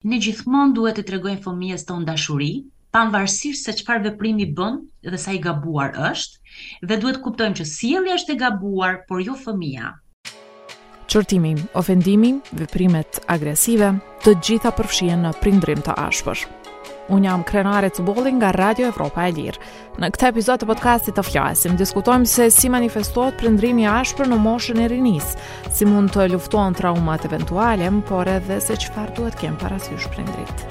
Ne gjithmonë duhet t'i tregojmë fëmijës tonë dashuri, pavarësisht se çfarë veprimi bën dhe sa i gabuar është, dhe duhet të kuptojmë që sjellja është e gabuar, por jo fëmija. Qortimi, ofendimi, veprimet agresive, të gjitha përfshihen në prindërim të ashpër. Unë jam Krenare Cubolli nga Radio Evropa e Lirë. Në këtë epizod të podcastit Të flasim, diskutojmë se si manifestohet prindërimi i ashpër në moshën e rinisë, si mund të luftohen traumat eventuale, por edhe se çfarë duhet të kenë parasysh prindërit.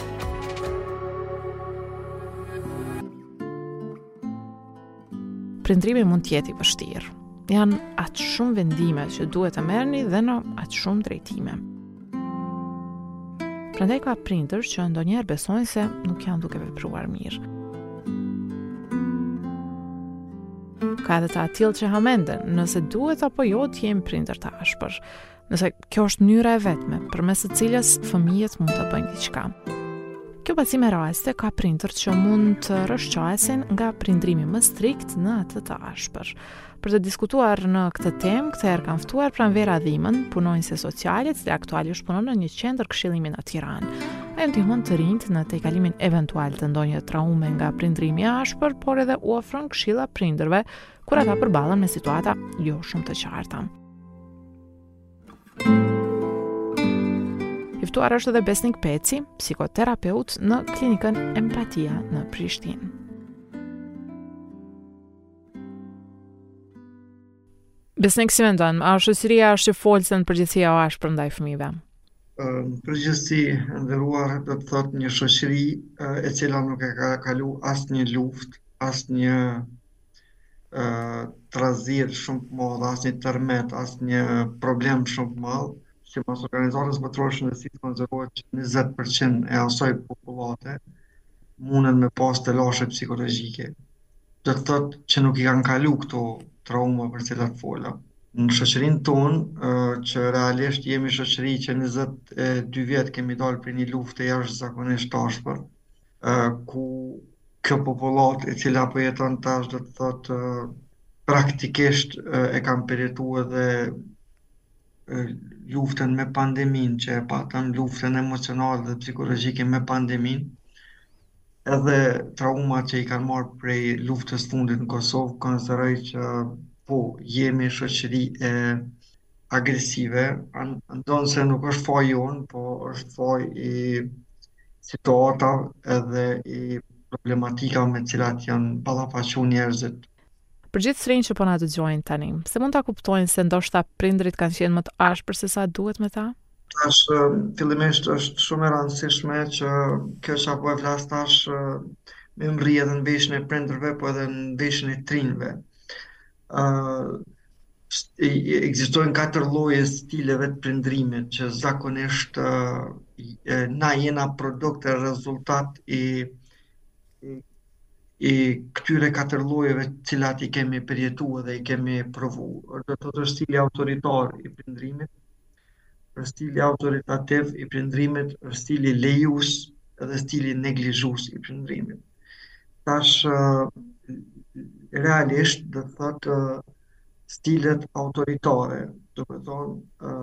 Prindërimi mund të jetë i vështirë. Janë aq shumë vendime që duhet të merrni dhe në aq shumë drejtime. Prandaj ka prindër që ndonjëherë besojnë se nuk janë duke vepruar mirë. Ka edhe të atillë që hamenden, nëse duhet apo jo të jenë prindër të ashpër, nëse kjo është mënyra e vetme, përmes së cilës fëmijët mund të bëjnë diçka. Kjo pasi me raste ka prindër që mund të rrëshqasin nga prindërimi më strikt në atë të ashpër. Për të diskutuar në këtë temë, këtë herë kam ftuar Pranvera Dhimën, punonjëse sociale, e cila aktualisht punon në një qendër këshillimi në Tiranë. Ajo ndihmon të rinjtë në tejkalimin eventual të ndonjë traume nga prindërimi i ashpër, por edhe u ofron këshilla prindërve kur ata përballen me situata jo shumë të qarta. I ftuar është edhe Besnik Peci, psikoterapeut në klinikën Empatia në Prishtinë. Besnik, si mendon, a shoqëria është shqipfolëse në përgjithësi a është e ashpër ndaj fëmijëve? Në përgjithësi e nderuar do të thotë një shoqëri e cila nuk e ka kalu asnjë luftë, asnjë trazirë shumë të madhe, asnjë tërmet, asnjë problem shumë të madh, simbas Organizatës Botërore të Shëndetësisë konsiderohet që 20% e asaj popullate mundën me pas telashe psikologjike. do të thotë që nuk i kanë kalu këto trauma për cilat fola. Në shoqërinë tonë, që realisht jemi shoqëri që 22 vjet kemi dalë prej një lufte jashtëzakonisht të ashpër, ku kjo popullatë e cila po jeton tash do të thotë praktikisht e kanë përjetu edhe luftën me pandeminë që e patëm, luftën emocionale dhe psikologjike me pandeminë, edhe traumat që i kanë marrë prej luftës fundit në Kosovë, konsideroj që po, jemi shoqëri agresive, ndonëse nuk është faji jonë, po është faj i situatave edhe i problematikave me cilat janë ballafaqu njerëzit. Për gjithë të rinjtë që po na dëgjojnë tani, se mund ta kuptojnë se ndoshta prindërit kanë qenë më të ashpër se sa duhet me ta? Tash fillimisht është shumë e rëndësishme që kjo që po e flas tash me mri edhe në veshën e prindërve, po edhe në veshin e të rinjve. Uh, ekzistojnë katër lloje stileve të prindërimit që zakonisht uh, na jena produkt e rezultat i i këtyre katër llojeve të cilat i kemi përjetu edhe i kemi provu. Do të thotë stili autoritar i prindërimit, është stili autoritativ i prindërimit, është stili lejues dhe stili neglizhues i prindërimit. Tash realisht do të thotë stilet autoritare, do të thonë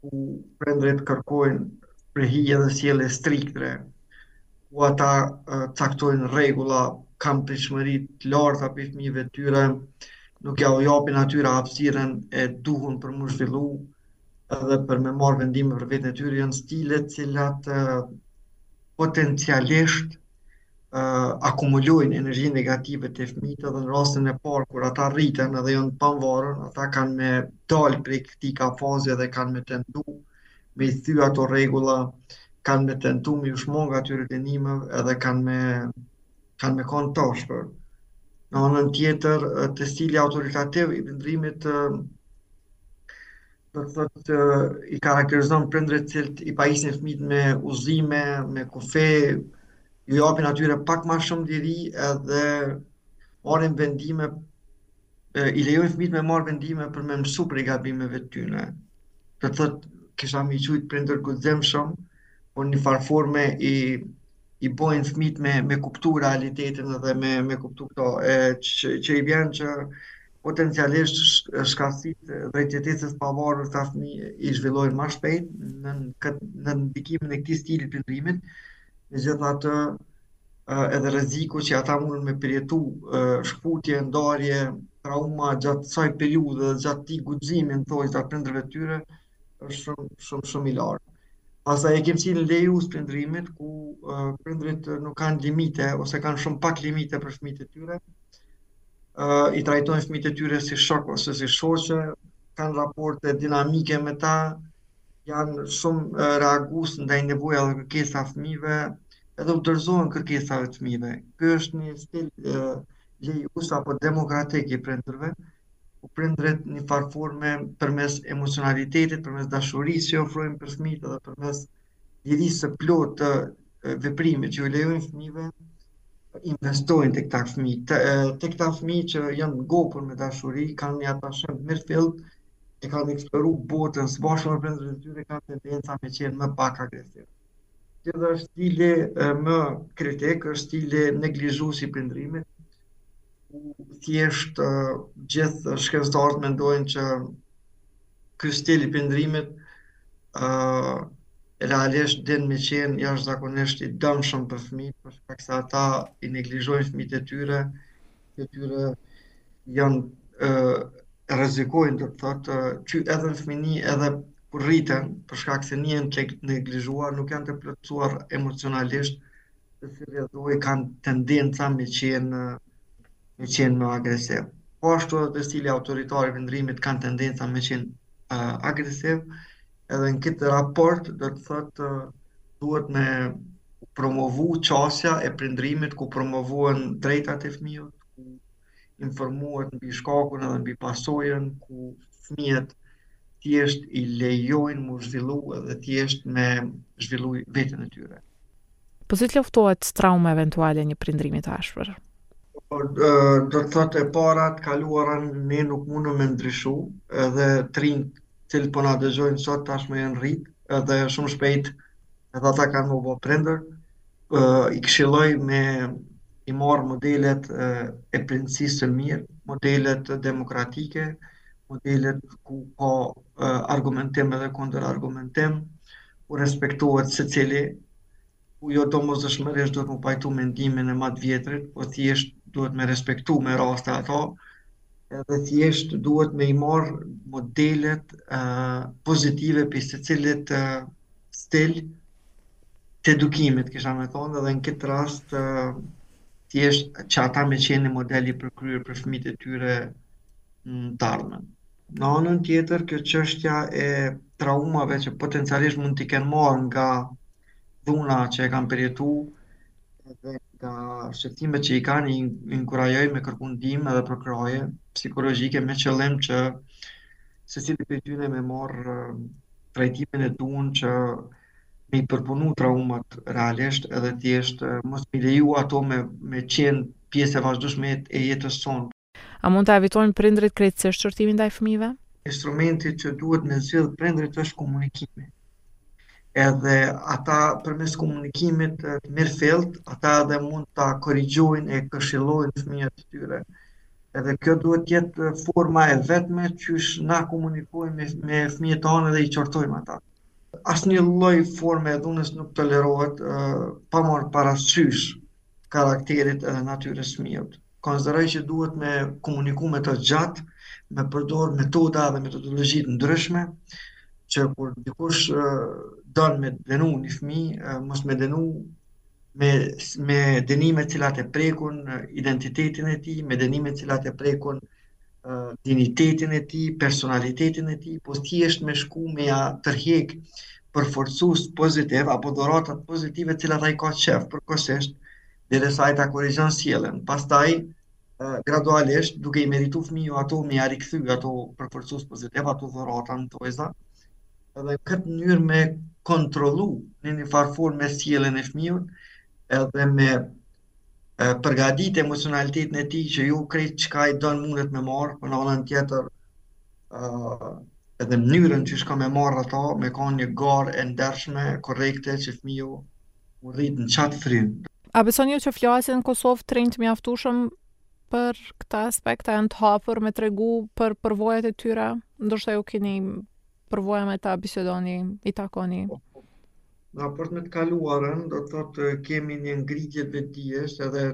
ku prindërit kërkojnë prehije dhe sjellje strikte, ku ata caktojnë rregulla, kanë pritshmëri të larta prej fëmijëve tyre, nuk ja u japin atyre hapësirën e duhur për mu zhvillu edhe për me marrë vendime për veten e tyre, janë stile të cilat potencialisht akumulojnë energji negative te fëmijët edhe në rastin e parë kur ata rriten edhe janë pavarur, ata kanë me dalë prej këtij kafazi edhe kanë me tentu me i thy ato rregulla, kanë me tentu me ju shmangë atyre dënimeve edhe kanë me kanë me kanë të ashpër. Në anën tjetër, te stili autoritativ i prindërimit do të thotë i karakterizon prindërit që i pajisin fëmijët me udhëzime, me kufij, ju japin atyre pak më shumë liri edhe marrin vendime i lejojnë fëmijët me marr vendime për me mësu prej gabimeve të tyre. Do të thotë kisha me i qujt prindër guximshëm, por në njëfarë forme i i bojnë fëmit me, me kuptu realitetin dhe me, me kuptu këto, e, që, që i vjen që potencialisht shkathtësitë drejt jetesës pavarur te fëmi i zhvillojnë ma shpejt nën ndikimin e këtij stili të prindërimit, megjithatë edhe rreziku që ata mund me përjetu shkëputje, ndarje, trauma gjatë kësaj periudhe dhe gjatë këtij guximi në thonjëza të prindërve të tyre, është shumë shumë shumë i lartë. Pastaj e kemi stilin lejues prindërimit ku uh, prindrit nuk kanë limite ose kanë shumë pak limite për fëmijët e tyre. Uh, I trajtojnë fëmijët e tyre si shok ose si shoqe, kanë raporte dinamike me ta, janë shumë uh, reagues ndaj nevojave dhe kërkesave të fëmijëve, edhe u dorëzohen kërkesave të fëmijëve. Ky është një stil uh, lejues apo demokratik i prindërve, ku prindërit një farë forme përmes emocionalitetit, përmes dashurisë që ofrojnë për fëmijët dhe përmes lirisë së plotë të veprimit që u lejojnë fëmijëve investojnë te këta fëmi, te këta fëmi që janë ngopur me dashuri, kanë një atashment të mirë fill, e kanë eksploru botën, së bashkë me prindërit e tyre kanë tendenca me qenë më pak agresiv. Që është stili më kritik, është stili neglizhues i prindërimit. Thjesht gjithë shkencëtarët mendojnë që ky stil i prindërimit realisht din me qenë jashtëzakonisht i dëmshëm për fëmijët, për shkak se ata i neglizhojnë fëmijët e tyre, të tyre janë rrezikojnë do të thotë që edhe në fëmini edhe kur rriten për shkak se një janë të neglizhuar, nuk janë të plotësuar emocionalisht, e si rrjedhojë kanë tendenca me qenë me qenë më agresiv. Po ashtu edhe te stili autoritar i prindrimit kanë tendenca me qenë uh, agresiv, Edhe në këtë raport do të thotë duhet me promovu qasja e prindrimit ku promovohen drejtat e fëmijës, ku informohet mbi shkakun edhe mbi pasojën, ku fëmijët thjesht i lejojnë m'u zhvillu edhe thjesht me zhvillu veten e tyre. Po si të luftohet trauma eventuale e një prindrimi të ashpër? Por, do të thotë e para të kaluarën ne nuk mundëm me ndryshu edhe të rinjë cilët po na dëgjojnë sot tashmë janë rrit edhe shumë shpejt edhe ata kanë m'u bo prindër uh, i këshilloj me i marrë modelet uh, e prindërisë së mirë modelet demokratike modelet ku ka uh, argumentim edhe kundër argumentim ku respektohet secili ku jo domosdoshmërisht duhet m'u pajtu mendimin e ma të vjetrit, po thjesht duhet me respektu me raste ato, edhe thjesht duhet me i marrë modelet uh, pozitive prej secilit uh, stil të edukimit, kisha me thonë, edhe në këtë rast uh, thjesht që ata me qenë modeli i përkryer për fëmit e tyre në t'ardhmen. Në anën tjetër, kjo qështja e traumave që potencialisht mund t'i kenë marrë nga dhuna që e kanë përjetu dhe nga shqetësimet që i kanë i inkurajoj me kërku ndihmë edhe përkrahje psikologjike me qëllim që secili prej tyre me marr trajtimin e duhur që me i përpunu traumat realisht edhe thjesht mos me leju ato me me qenë pjesë e vazhdueshme e jetës sonë. A mund ta evitojnë prindërit krejtësisht qortimin ndaj fëmijëve? Instrumenti që duhet me zgjedh prindërit është komunikimi. Edhe ata përmes komunikimit të mirëfilltë, ata edhe mund ta korrigjojnë e këshillojnë fëmijët e tyre. Edhe kjo duhet jetë forma e vetme qysh na komunikojnë me, me fëmijët tonë dhe i qortojmë ata. Asnjë lloj forme e dhunës nuk tolerohet uh, pa marrë parasysh karakterit edhe natyrës së fmiut. Konsideroj që duhet me komuniku me ta gjatë, me përdor metoda dhe metodologji të ndryshme, që kur dikush don me denu një fëmi, mos me denu me, me denime të cilat e prekun identitetin e tij, me denime cilat e prekun dinjitetin e tij, personalitetin e tij, po thjesht me shku me ja tërhek përforcus pozitiv apo dhuratat pozitive të cilat ai i ka qef përkohësisht derisa ai ta korrigjon sjelljen. Pastaj gradualisht duke i meritu fëmiju ato me ja rikthy ato përforcus pozitiv, ato dhurata në thonjëza, edhe në këtë mënyrë me kontrollu në një farë formë sjelljen e fëmijës edhe me përgatit emocionalitetin e tij që jo krejt çka i don mundet me marr, por në anën tjetër edhe mënyrën qysh ka me marrë ato, me kanë një garë e ndershme, korrekte, që fëmiu u rritë në qatë frymë. A besoni ju që flasin në Kosovë të rinjtë mjaftushëm për këto aspekte, janë të hapur me tregu për përvojat e tyre, ndoshta ju keni përvoja me ta bisedoni, i takoni? Po, po. Në raport me të kaluarën, do të thotë kemi një ngritje të vetëdijes edhe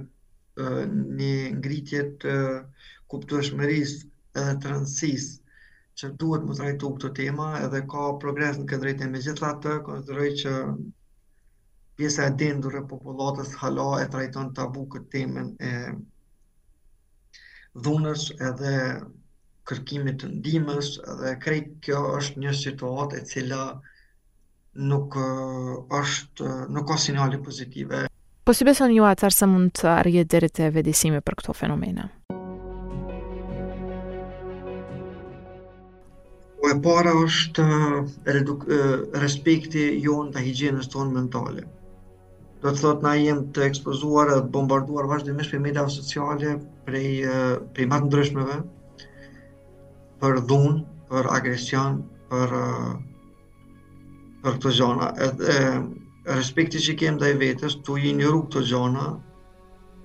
një ngritje të kuptueshmërisë edhe të rëndësisë që duhet m'u trajtu këto tema edhe ka progres në këtë drejtim. Megjithatë, konsideroj që pjesa e dendur e popullatës hala e trajton tabu këtë temen e dhunës edhe kërkimit të ndihmës dhe krejt kjo është një situatë e cila nuk është nuk ka sinjale pozitive. Po si besoni ju atëherë se mund të arrihet deri te vetëdijesimi për këto fenomene? Po e para është respekti jonë ndaj higjienës tonë mentale. do të thotë na jem të ekspozuar dhe bombarduar vazhdimisht prej mediave sociale prej prej më të ndryshmeve për dhunë, për agresion, për për këto gjona. Edhe respekti që kem ndaj vetes, tu i injoru këto gjona,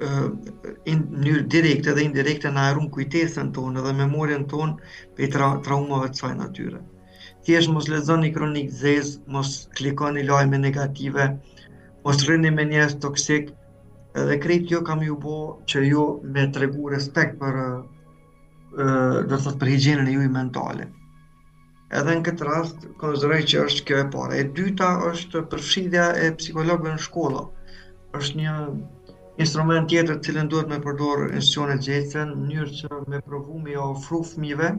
në mënyrë direkte dhe indirekte na e rujmë kujtesën tonë dhe memorien tonë prej tra traumave të kësaj natyre. Thjesht mos lexoni kronikë të zezë, mos klikoni lajme negative, mos rrini me njerëz toksikë. Edhe krejt kjo ka me ju bo që ju me tregu respekt për do të thotë për higjienën e juaj mentale. Edhe në këtë rast konsideroj që është kjo e para. E dyta është përfshirja e psikologëve në shkolla. Është një instrument tjetër të cilën duhet me përdorë institucionet gjegjëse në mënyrë që me provu me i ofru fëmijëve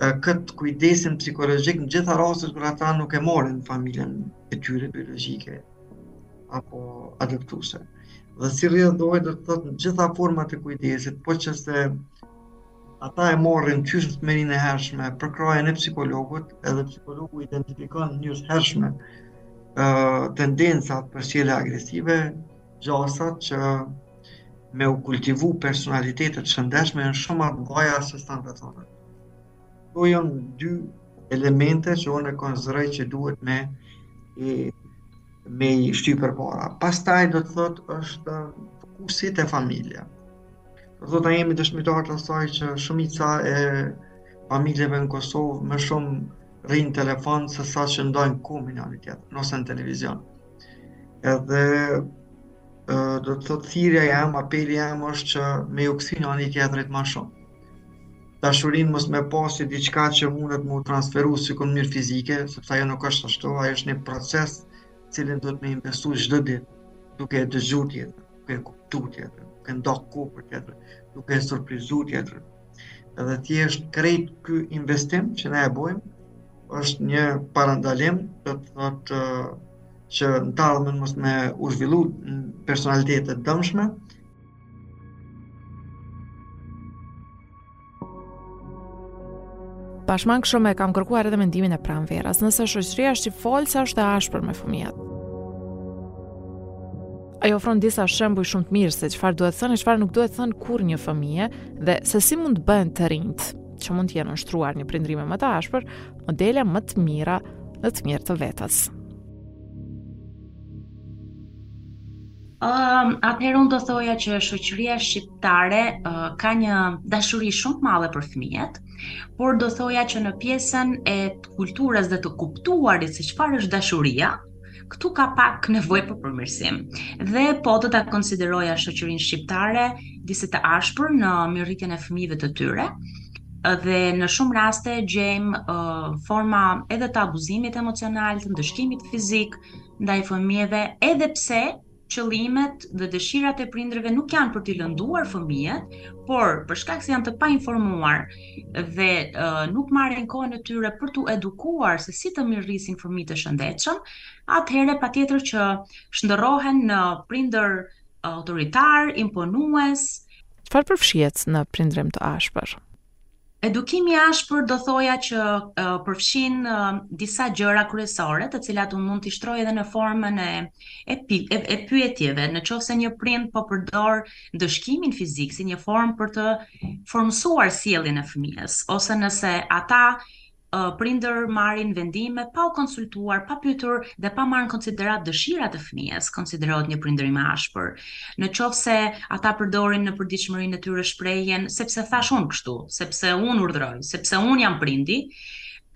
këtë kujdesin psikologjik në gjitha rastet kur ata nuk e marrin n'familjen e tyre biologjike apo adoptuese. Dhe si rrjedhojë do të thotë në gjitha format e kujdesit, po qe se ata e marrin qysh në fmininë e hershme përkrahjen e psikologut edhe psikologu identifikon n'moshë t'hershme uh, tendencat për sjellje agresive, gjasat që me u kultivu personalitete të shëndetshme janë shumë më të mëdha se sa të thonë. Këto janë dy elemente që unë konsideroj që duhet me i me i shty përpara. Pastaj do të thotë është fokusi te familja. Do të thotë jemi dëshmitarë të asaj që shumica e familjeve në Kosovë më shumë rrinë n'telefon se sa që ndajnë kohë me njëri-tjetrin, ose në televizion. Edhe do të thotë thirrja jem, apeli jem është që me ju kthy njani-tjetrit më shumë. Dashurinë mos me pas si diçka që mundet m'u transferu sikur e mirë fizike, sepse ajo nuk është ashtu, ajo është një proces të cilin duhet me investu çdo ditë, duke e dëgju tjetrin, duke e kuptu tjetrin, duke nda kohë për tjetrin, duke e surprizu tjetrin, Edhe thjesht krejt ky investim që ne e bojmë, është një parandalim, do të thotë që në të ardhmen mos me u zhvillu personalitete të dëmshme. Bashkë me këshillën e kam kërkuar edhe mendimin e Pranverës, nëse shoqëria shqiptare është e ashpër me fëmijët. Ai ofron disa shembuj shumë të mirë se çfarë duhet thënë e çfarë nuk duhet thënë kurrë një fëmije dhe se si mund të bëhen të rinjtë, që mund të jenë nënshtruar një prindërimi më të ashpër, modele më të mira në të mirë të vetes. Um, atëherë unë do thoja që shoqëria shqiptare uh, ka një dashuri shumë të madhe për fëmijët, por do thoja që në pjesën e kulturës dhe të kuptuarit se çfarë është dashuria, këtu ka pak nevojë për përmirësim. Dhe po do ta konsideroja shoqërinë shqiptare disi të ashpër në mirërritjen e fëmijëve të tyre. Dhe në shumë raste gjejmë uh, forma edhe të abuzimit emocional, të ndëshkimit fizik ndaj fëmijëve, edhe pse qëllimet dhe dëshirat e prindërve nuk janë për t'i lënduar fëmijët, por për shkak se janë të painformuar dhe uh, nuk marrin kohën e tyre për t'u edukuar se si të mirërrisin fëmijë të shëndetshëm, atëherë patjetër që shndërrohen në prindër autoritarë, imponues. Çfarë përfshihet në prindërim të ashpër? Edukimi i ashpër do thoja që uh, përfshin uh, disa gjëra kryesore, të cilat unë mund t'i shtroj edhe në formën e e, pi, e, e pyetjeve. Në qoftë se një prind po përdor ndëshkimin fizik si një formë për të formësuar sjelljen e fëmijës, ose nëse ata prindër marrin vendime pa u konsultuar, pa pyetur dhe pa marrë në konsideratë dëshirat e fëmijës, konsiderohet një prindërim i ashpër. Në qoftë se ata përdorin në përditshmërinë e tyre shprehjen sepse thashë unë kështu, sepse unë urdhëroj, sepse unë jam prindi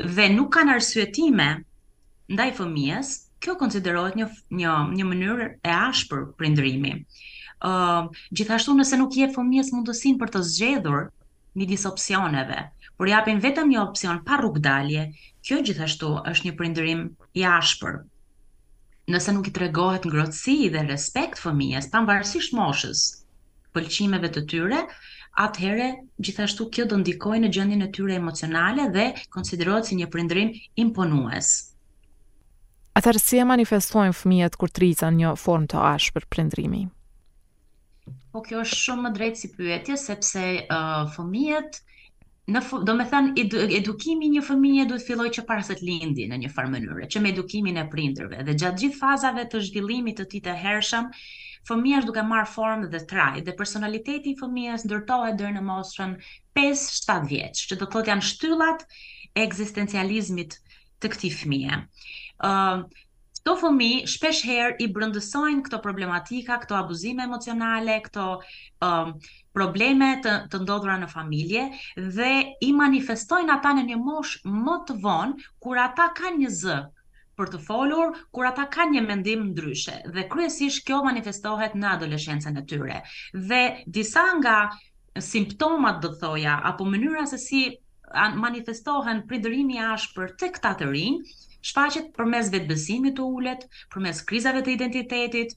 dhe nuk kanë arsyetime ndaj fëmijës, kjo konsiderohet një një një mënyrë e ashpër prindërimi. Ë, uh, gjithashtu nëse nuk i jep fëmijës mundësinë për të zgjedhur, midis opsioneve, por japin vetëm një opsion pa rrugëdalje, kjo gjithashtu është një prindërim i ashpër. Nëse nuk i tregohet ngrohtësi dhe respekt fëmijës, pavarësisht moshës, pëlqimeve të tyre, atëherë gjithashtu kjo do ndikojë në gjendjen e tyre emocionale dhe konsiderohet si një prindërim imponues. Atëherë si e manifestojnë fëmijët kur rriten në një formë të ashpër prindërimi? Po kjo është shumë me drejtë si pyetje, sepse uh, fëmijët domethënë edu, edukimi i një fëmije duhet të fillojë që para se të lindi në një farë mënyre, që me edukimin e prindërve dhe gjatë gjithë fazave të zhvillimit të tij të hershëm, fëmija është duke marrë formë dhe trajtë dhe personaliteti i fëmijës ndërtohet deri në moshën 5-7 vjeç, që do të thotë janë shtyllat e ekzistencializmit të këtij fëmije. Ë uh, Këto fëmijë shpesh herë i brendësojnë këto problematika, këto abuzime emocionale, këto um, probleme të, të ndodhura në familje dhe i manifestojnë ata në një moshë më të vonë kur ata kanë një zë për të folur, kur ata kanë një mendim ndryshe dhe kryesisht kjo manifestohet në adoleshencën e tyre. Dhe disa nga simptomat do thoja apo mënyra se si manifestohen prindërimi i ashpër tek këta të rinj, shfaqet përmes vetëbesimit të ulët, përmes krizave të identitetit,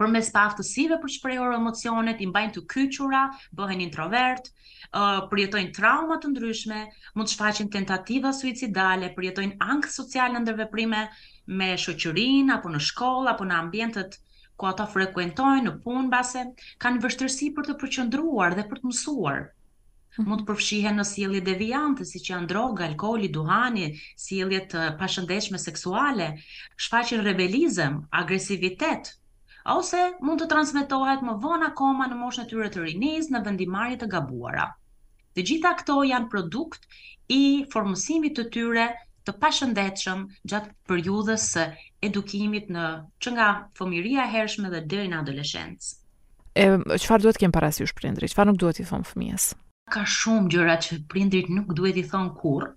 përmes paaftësive për të shprehur emocionet, i mbajnë të kyçura, bëhen introvertë, uh, përjetojnë trauma të ndryshme, mund të shfaqin tentativa suicidale, përjetojnë ankth social në ndërveprime me shoqërinë apo në shkollë apo në ambientet ku ata frekuentojnë në punë mbase, kanë vështirësi për t'u përqendruar dhe për të mësuar. mund të përfshihen në sjellje deviante, siç janë droga, alkooli, duhani, sjellje të pashëndetshme seksuale, shfaqin rebelizëm, agresivitet, ose mund të transmetohet më vonë akoma në moshën e tyre të rinisë në vendimmarrje të gabuara. Të gjitha këto janë produkt i formësimit të tyre të pashëndetshëm gjatë periudhës së edukimit në që nga fëmijëria e hershme dhe deri në adoleshencë. E çfarë duhet të kenë parasysh prindërit? Çfarë nuk duhet t'i thonë fëmijës? Ka shumë gjëra që prindërit nuk duhet t'i thonë kurrë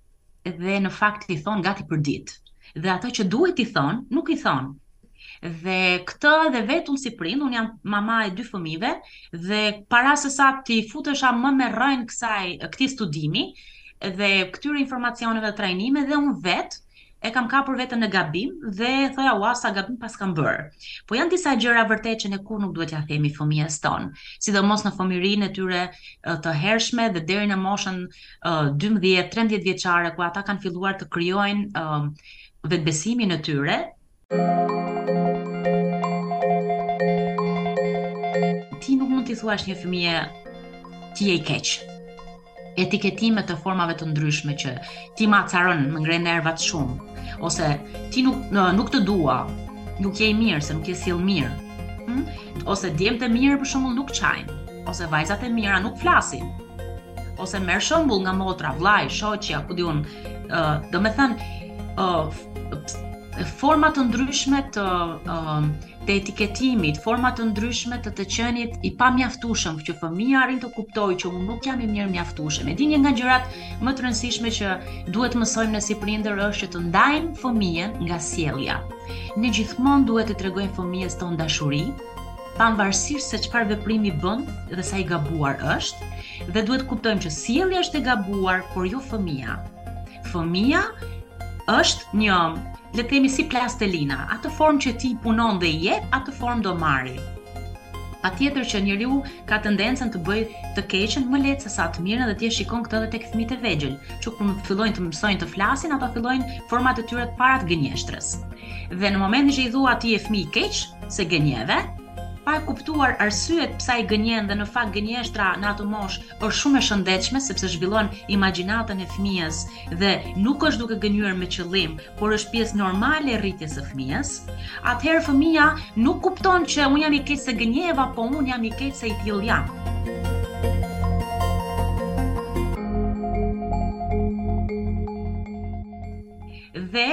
dhe në fakt i thonë gati përditë. Dhe ato që duhet t'i thonë, nuk i thonë. Dhe këtë dhe vetë unë si prind, unë jam mama e dy fëmijëve dhe para sesa t'i futesha më me rrënjë kësaj këtij studimi dhe këtyre informacioneve trajnime dhe unë vetë e kam kapur veten në gabim dhe thoja ua sa gabim paskam bërë. Po janë disa gjëra vërtet që ne kurrë nuk duhet t'ia themi fëmijës tonë, sidomos në fëmijërinë e tyre të hershme dhe deri në moshën 12-13 vjeçare ku ata kanë filluar të krijojnë vetëbesimin e tyre, Ti nuk mund t'i thuash një fëmije ti je i keq. Etiketime të formave të ndryshme që ti më acaron, më ngre nervat shumë, ose ti nuk, në, nuk të dua, nuk je i mirë, se nuk je sjellë mirë. Hm? Ose djemtë e mirë për shembull nuk qajnë, ose vajzat e mira nuk flasin. Ose merr shembull nga motra, vllai, shoqja, ku di unë, ë, uh, domethënë, ë, uh, forma të ndryshme të um, të etiketimit, forma të ndryshme të të qenit i pamjaftueshëm që fëmija arrin të kuptojë që unë nuk jam i mirë mjaftueshëm. Edhe një nga gjërat më të rëndësishme që duhet të mësojmë ne si prindër është që të ndajmë fëmijën nga sjellja. Ne gjithmonë duhet t'i tregojmë fëmijës tonë dashuri, pavarësisht se çfarë veprimi bën dhe sa i gabuar është, dhe duhet të kuptojmë që sjellja është e gabuar, por jo fëmija. Fëmija është një, le të themi si plastelina, atë formë që ti punon dhe i jep, atë formë do marrë. Patjetër që njeriu ka tendencën të bëjë të keqen më lehtë sesa të mirën dhe ti e shikon këtë dhe tek fëmijët e vegjël, që kur fillojnë të mësojnë të flasin, ata fillojnë format e tyre të para të gënjeshtrës. Dhe në momentin që i thua ti je fëmijë i keq, se gënjeve, pa e kuptuar arsyet pse ai gënjen dhe në fakt gënjeshtra në atë moshë është shumë e shëndetshme sepse zhvillon imagjinatën e fëmijës dhe nuk është duke gënjyer me qëllim, por është pjesë normale e rritjes së fëmijës, atëherë fëmija nuk kupton që unë jam i keq se gënjeva, po unë jam i keq se i tillë jam. Dhe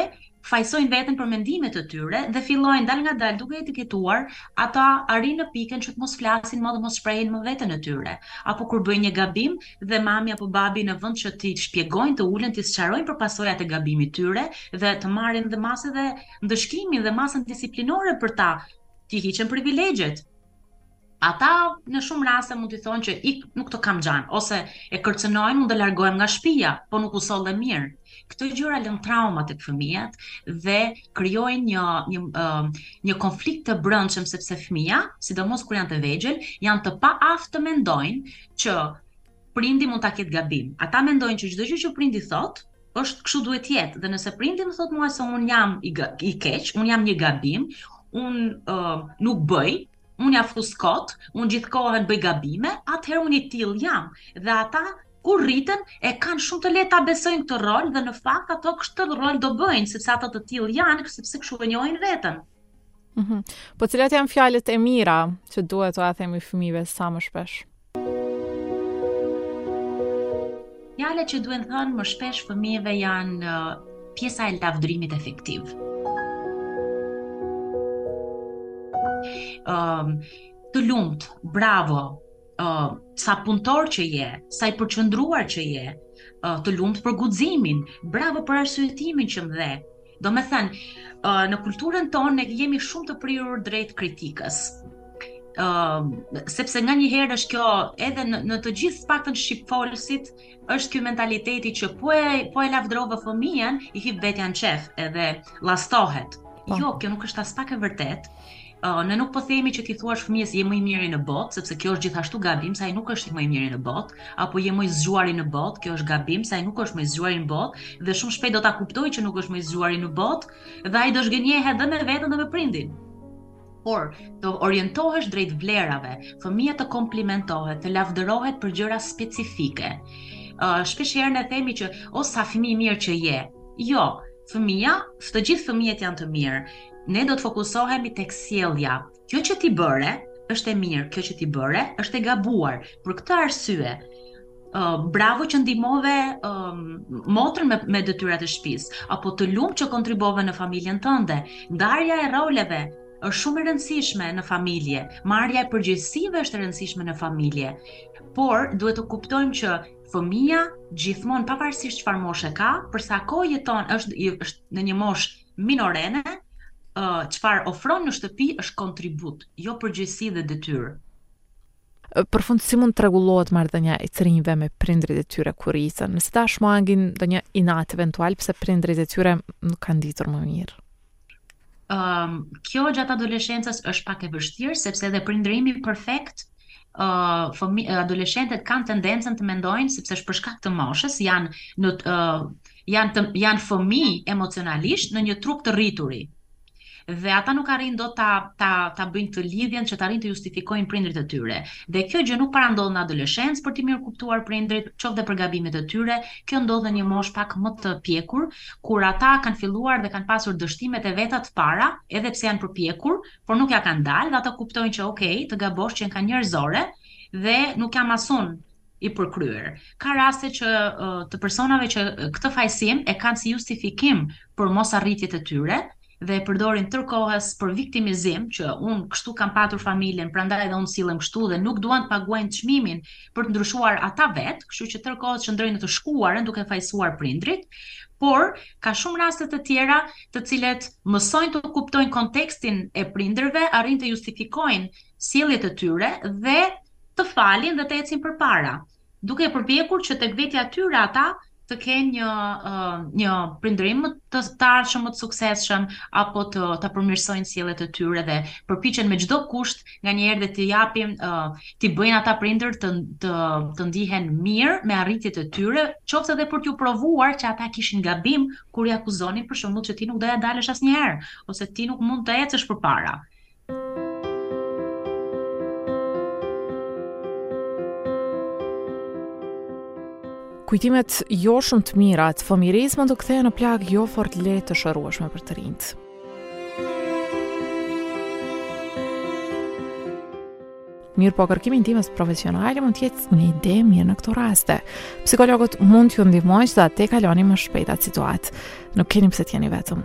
fajësojnë veten për mendimet e tyre dhe fillojnë dalngadalë duke etiketuar, ata arrijnë në pikën që të mos flasin më dhe mos shprehin më veten e tyre. Apo kur bëjnë një gabim dhe mami apo babi në vend që t'i shpjegojnë të ulen t'i sqarojnë për pasojat e gabimit tyre dhe të marrin dhe masë dhe ndëshkimin dhe masën disiplinore për ta t'i hiqen privilegjet. Ata në shumë raste mund t'i thonë që ik nuk të kam xhan, ose e kërcënojnë mund të largohem nga shpia, po nuk u solle mirë. Këto gjëra lënë trauma tek fëmijët dhe krijojnë një një uh, një konflikt të brendshëm sepse fëmia, sidomos kur janë të vegjël, janë të paaftë të mendojnë që prindi mund ta ketë gabim. Ata mendojnë që çdo gjë që prindi thotë është kështu duhet të jetë dhe nëse prindi më thotë mua se un jam i, i keq, un jam një gabim, un uh, nuk bëj, Unë ia fus kot, unë gjithë kohën bëj gabime, atëherë unë i tillë jam. Dhe ata kur rriten e kanë shumë të lehtë ta besojnë këtë rol dhe në fakt ato këtë rol do bëjnë sepse ato të tillë janë, sepse kështu e njohin veten. Mm -hmm. Po cilat janë fjalët e mira që duhet t'ua themi fëmijëve sa më shpesh? Fjalët që duhen thënë më shpesh fëmijëve janë pjesa e lavdërimit efektiv. Ëm um, të lumtë, bravo, uh, sa punëtor që je, sa i përqendruar që je, uh, të lumtë për guximin, bravo për arsyetimin që më dhe. Domethënë, në kulturën tonë ne jemi shumë të prirur drejt kritikës. Uh, sepse nganjëherë është kjo edhe në, në të gjithë paktën shqipfolësit është ky mentaliteti që po e po e lavdërove fëmijën i hip vetja në qejf edhe llastohet. Po. Jo, kjo nuk është aspak e vërtetë. Ne nuk po themi që t'i thuash fëmijës je më i miri në botë, sepse kjo është gjithashtu gabim, se ai nuk është i më i miri në botë, apo je më i zgjuari në botë, kjo është gabim, se ai nuk është më i zgjuari në botë, dhe shumë shpejt do ta kuptojë që nuk është më i zgjuari në botë, dhe ai do zhgënjehet dhe me veten dhe me prindin por të orientohesh drejt vlerave, fëmija të komplimentohet, të lavdërohet për gjëra specifike. Uh, shpeshherë ne themi që o sa fëmijë mirë që je. Jo, fëmija, të gjithë fëmijët janë të mirë. Ne do të fokusohemi tek sjellja. Kjo që ti bëre është e mirë, kjo që ti bëre është e gabuar. Për këtë arsye, uh, bravo që ndihmove uh, motrën me, me detyrat e shtëpisë, apo të lumtë që kontribuove në familjen tënde. Ndarja e roleve është shumë e rëndësishme në familje. Marrja e përgjegjësive është e rëndësishme në familje. Por duhet të kuptojmë që fëmija gjithmonë pavarësisht çfarë moshe ka, për sa kohë jeton, është është në një moshë minorene, ë, çfarë ofron në shtëpi është kontribut, jo përgjegjësi dhe detyrë. Ë, Për fund, si mund të rregullohet marrëdhënia e të rinjve me prindërit e tyre kur rriten? Si ta shmangin ndonjë inat eventual pse prindërit e tyre nuk kanë ditur më mirë. Ëm, kjo gjatë adoleshencës është pak e vështirë sepse edhe prindërimi perfekt uh, adoleshentët kanë tendencën të mendojnë sepse është për shkak të moshës, janë në uh, janë të, janë fëmijë emocionalisht në një trup të rrituri. Dhe ata nuk arrin dot ta ta ta bëjnë atë lidhjen që të arrin të justifikojnë prindërit e tyre. Dhe kjo gjë nuk para ndodh në adoleshencë për t'i mirëkuptuar prindërit, qoftë dhe për gabimet e tyre, kjo ndodh në një moshë pak më të pjekur, kur ata kanë filluar dhe kanë pasur dështimet e veta të para, edhe pse janë përpjekur, por nuk ja kanë dalë dhe ata kuptojnë që ok, të gabosh qenka njerëzore dhe nuk jam as unë i përkryer. Ka raste që të personave që këtë fajësim e kanë si justifikim për mosarritjet e tyre dhe e përdorin tërë kohës për viktimizim që unë kështu kam patur familjen, prandaj edhe unë sillem kështu dhe nuk duan të paguajnë çmimin për të ndryshuar ata vetë, kështu që tërë kohës qëndrojnë në të shkuarën duke fajësuar prindërit, por ka shumë raste të tjera të cilat mësojnë të kuptojnë kontekstin e prindërve, arrijnë të justifikojnë sjelljet e tyre dhe të falin dhe të ecin përpara, duke u përpjekur që tek vetja e tyre ata të kenë një uh, një prindërim të ardhshëm, më të suksesshëm apo të ta përmirësojnë sjelljet e tyre dhe përpiqen me çdo kusht nganjëherë dhe të japin uh, t'i bëjnë ata prindër të të të ndihen mirë me arritjet e tyre, qoftë edhe për t'u provuar që ata kishin gabim, Kur i akuzonin, për shembull, që ti nuk do ja dalësh asnjëherë, ose ti nuk mund të ecësh përpara. Kujtimet jo shumë të mira të fëmijërisë mund të kthehen në plagë jo fort lehtë të shërueshme për të rinjtë. Mirëpo kërkimi i ndihmës profesionale mund të jetë një ide e mirë në këto raste. Psikologët mund t'ju ndihmojnë që ta kaloni më shpejt atë situatë. Nuk keni pse të jeni vetëm.